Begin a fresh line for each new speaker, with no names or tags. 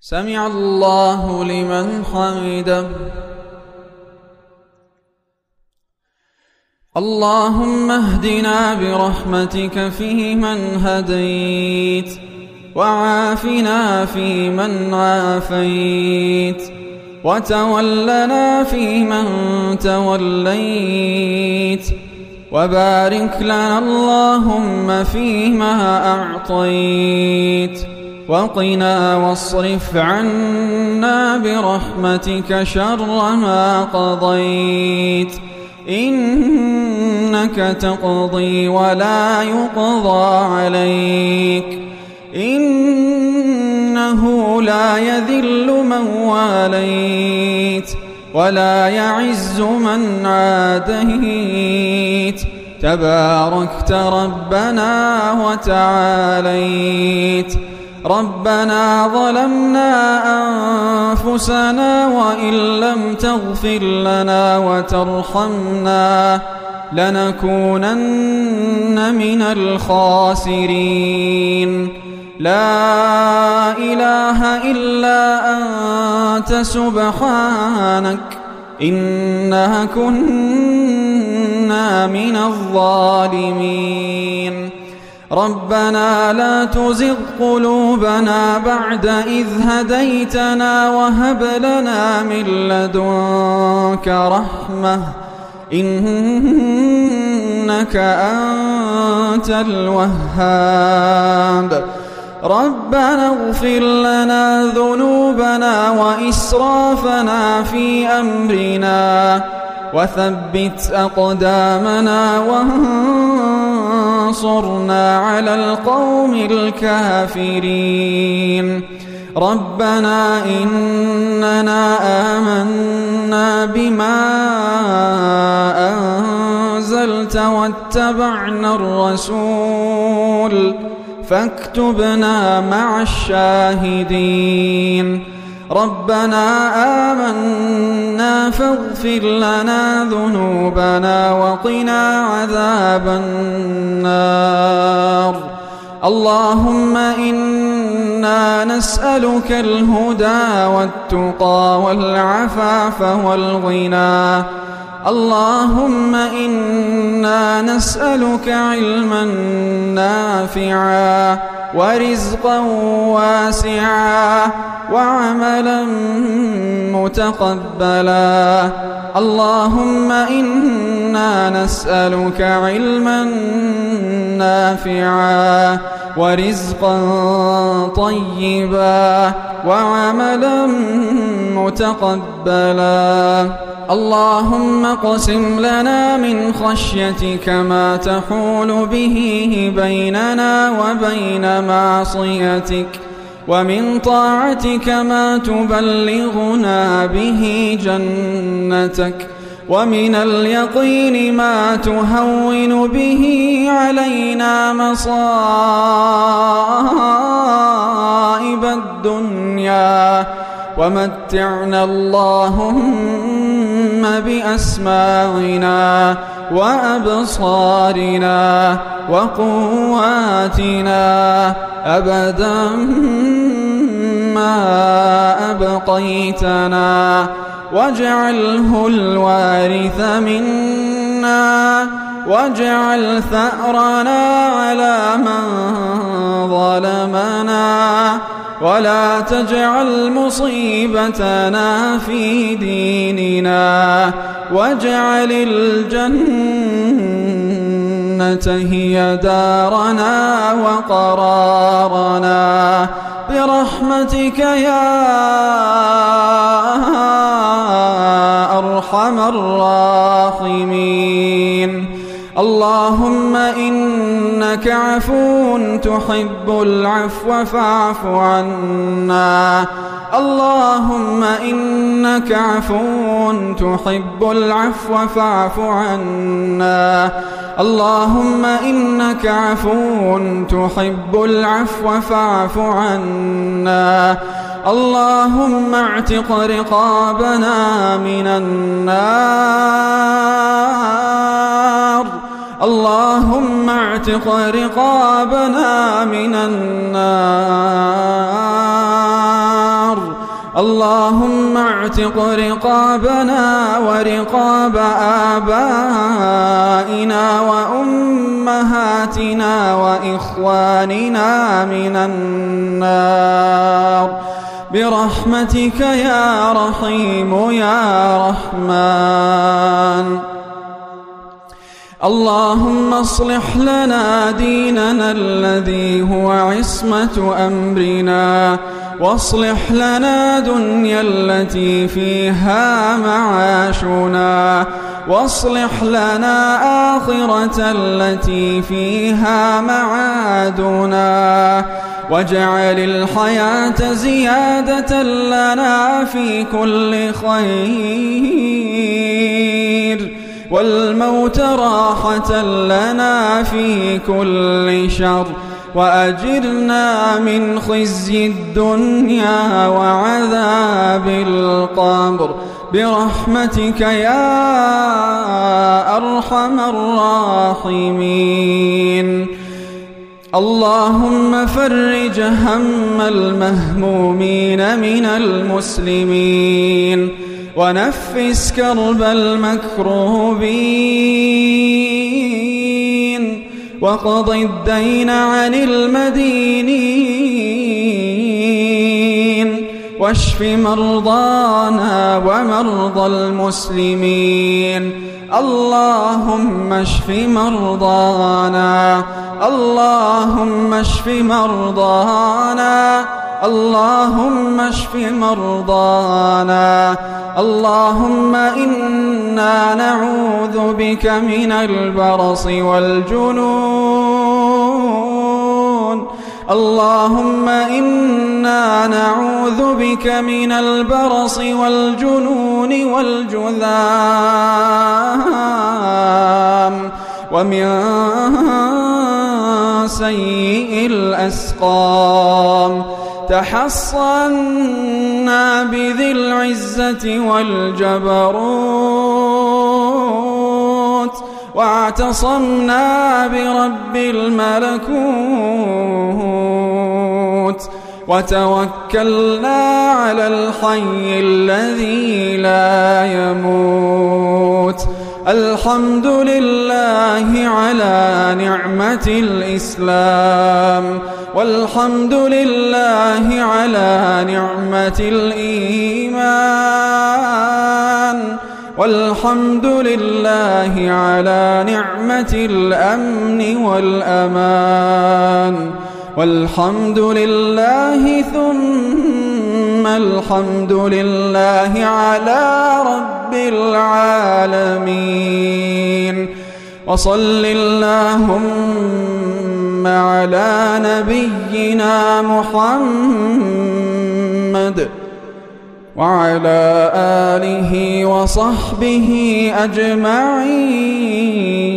سمع الله لمن حمده. اللهم اهدنا برحمتك فيمن هديت وعافنا فيمن عافيت وتولنا فيمن توليت وبارك لنا اللهم فيما أعطيت. وقنا واصرف عنا برحمتك شر ما قضيت. إنك تقضي ولا يقضى عليك. إنه لا يذل من واليت ولا يعز من عاديت. تباركت ربنا وتعاليت. ربنا ظلمنا أنفسنا وإن لم تغفر لنا وترحمنا لنكونن من الخاسرين. لا إله إلا أنت سبحانك إنا كنا من الظالمين. ربنا لا تزغ قلوبنا بعد إذ هديتنا وهب لنا من لدنك رحمة. إنك أنت الوهاب. ربنا اغفر لنا ذنوبنا وإسرافنا في أمرنا. وثبت أقدامنا وانصرنا على القوم الكافرين. ربنا إننا آمنا بما أنزلت واتبعنا الرسول فاكتبنا مع الشاهدين. ربنا آمنا فاغفر لنا ذنوبنا وقنا عذاب النار. اللهم إنا نسألك الهدى والتقى والعفاف والغنى. اللهم إنا نسألك علما نافعا ورزقا واسعا وعملا متقبلا. اللهم إنا نسألك علما نافعا ورزقا طيبا وعملا متقبلا. اللهم اقسم لنا من خشيتك ما تحول به بيننا وبين معصيتك. ومن طاعتك ما تبلغنا به جنتك ومن اليقين ما تهون به علينا مصائب الدنيا. ومتعنا اللهم بأسماعنا وأبصارنا وقواتنا. أبدا ما أبقيتنا. واجعله الوارث منا. واجعل ثأرنا على من ظلمنا. ولا تجعل مصيبتنا في ديننا واجعل الجنة هي دارنا وقرارنا. برحمتك يا أرحم الراحمين. اللهم إنك عفو تحب العفو فاعف عنا. اللهم إنك عفو تحب العفو فاعف عنا. اللهم إنك عفو تحب العفو فاعف عنا. اللهم اعتق رقابنا من النار. اعتق رقابنا من النار. اللهم اعتق رقابنا ورقاب آبائنا وأمهاتنا وإخواننا من النار. برحمتك يا رحيم يا رحمن. اللهم اصلح لنا ديننا الذي هو عصمة أمرنا واصلح لنا دنيا التي فيها معاشنا واصلح لنا آخرة التي فيها معادنا. واجعل الحياة زيادة لنا في كل خير. والموت راحة لنا في كل شر وأجرنا من خزي الدنيا وعذاب القبر برحمتك يا أرحم الراحمين. اللهم فرج هم المهمومين من المسلمين. ونفس كرب المكروبين. وقض الدين عن المدينين. واشف مرضانا ومرضى المسلمين. اللهم اشف مرضانا. اللهم اشف مرضانا. اللهم اشف مرضانا. اللهم إنا نعوذ بك من البرص والجنون. اللهم إنا نعوذ بك من البرص والجنون والجذام. ومن سيء الأسقام. تحصنا بذي العزة والجبروت واعتصمنا برب الملكوت وتوكلنا على الحي الذي لا يموت الحمد لله على نعمة الإسلام والحمد لله على نعمة الإيمان والحمد لله على نعمة الأمن والأمان والحمد لله ثم الحمد لله على رب العالمين. وصل اللهم على نبينا محمد وعلى آله وصحبه أجمعين.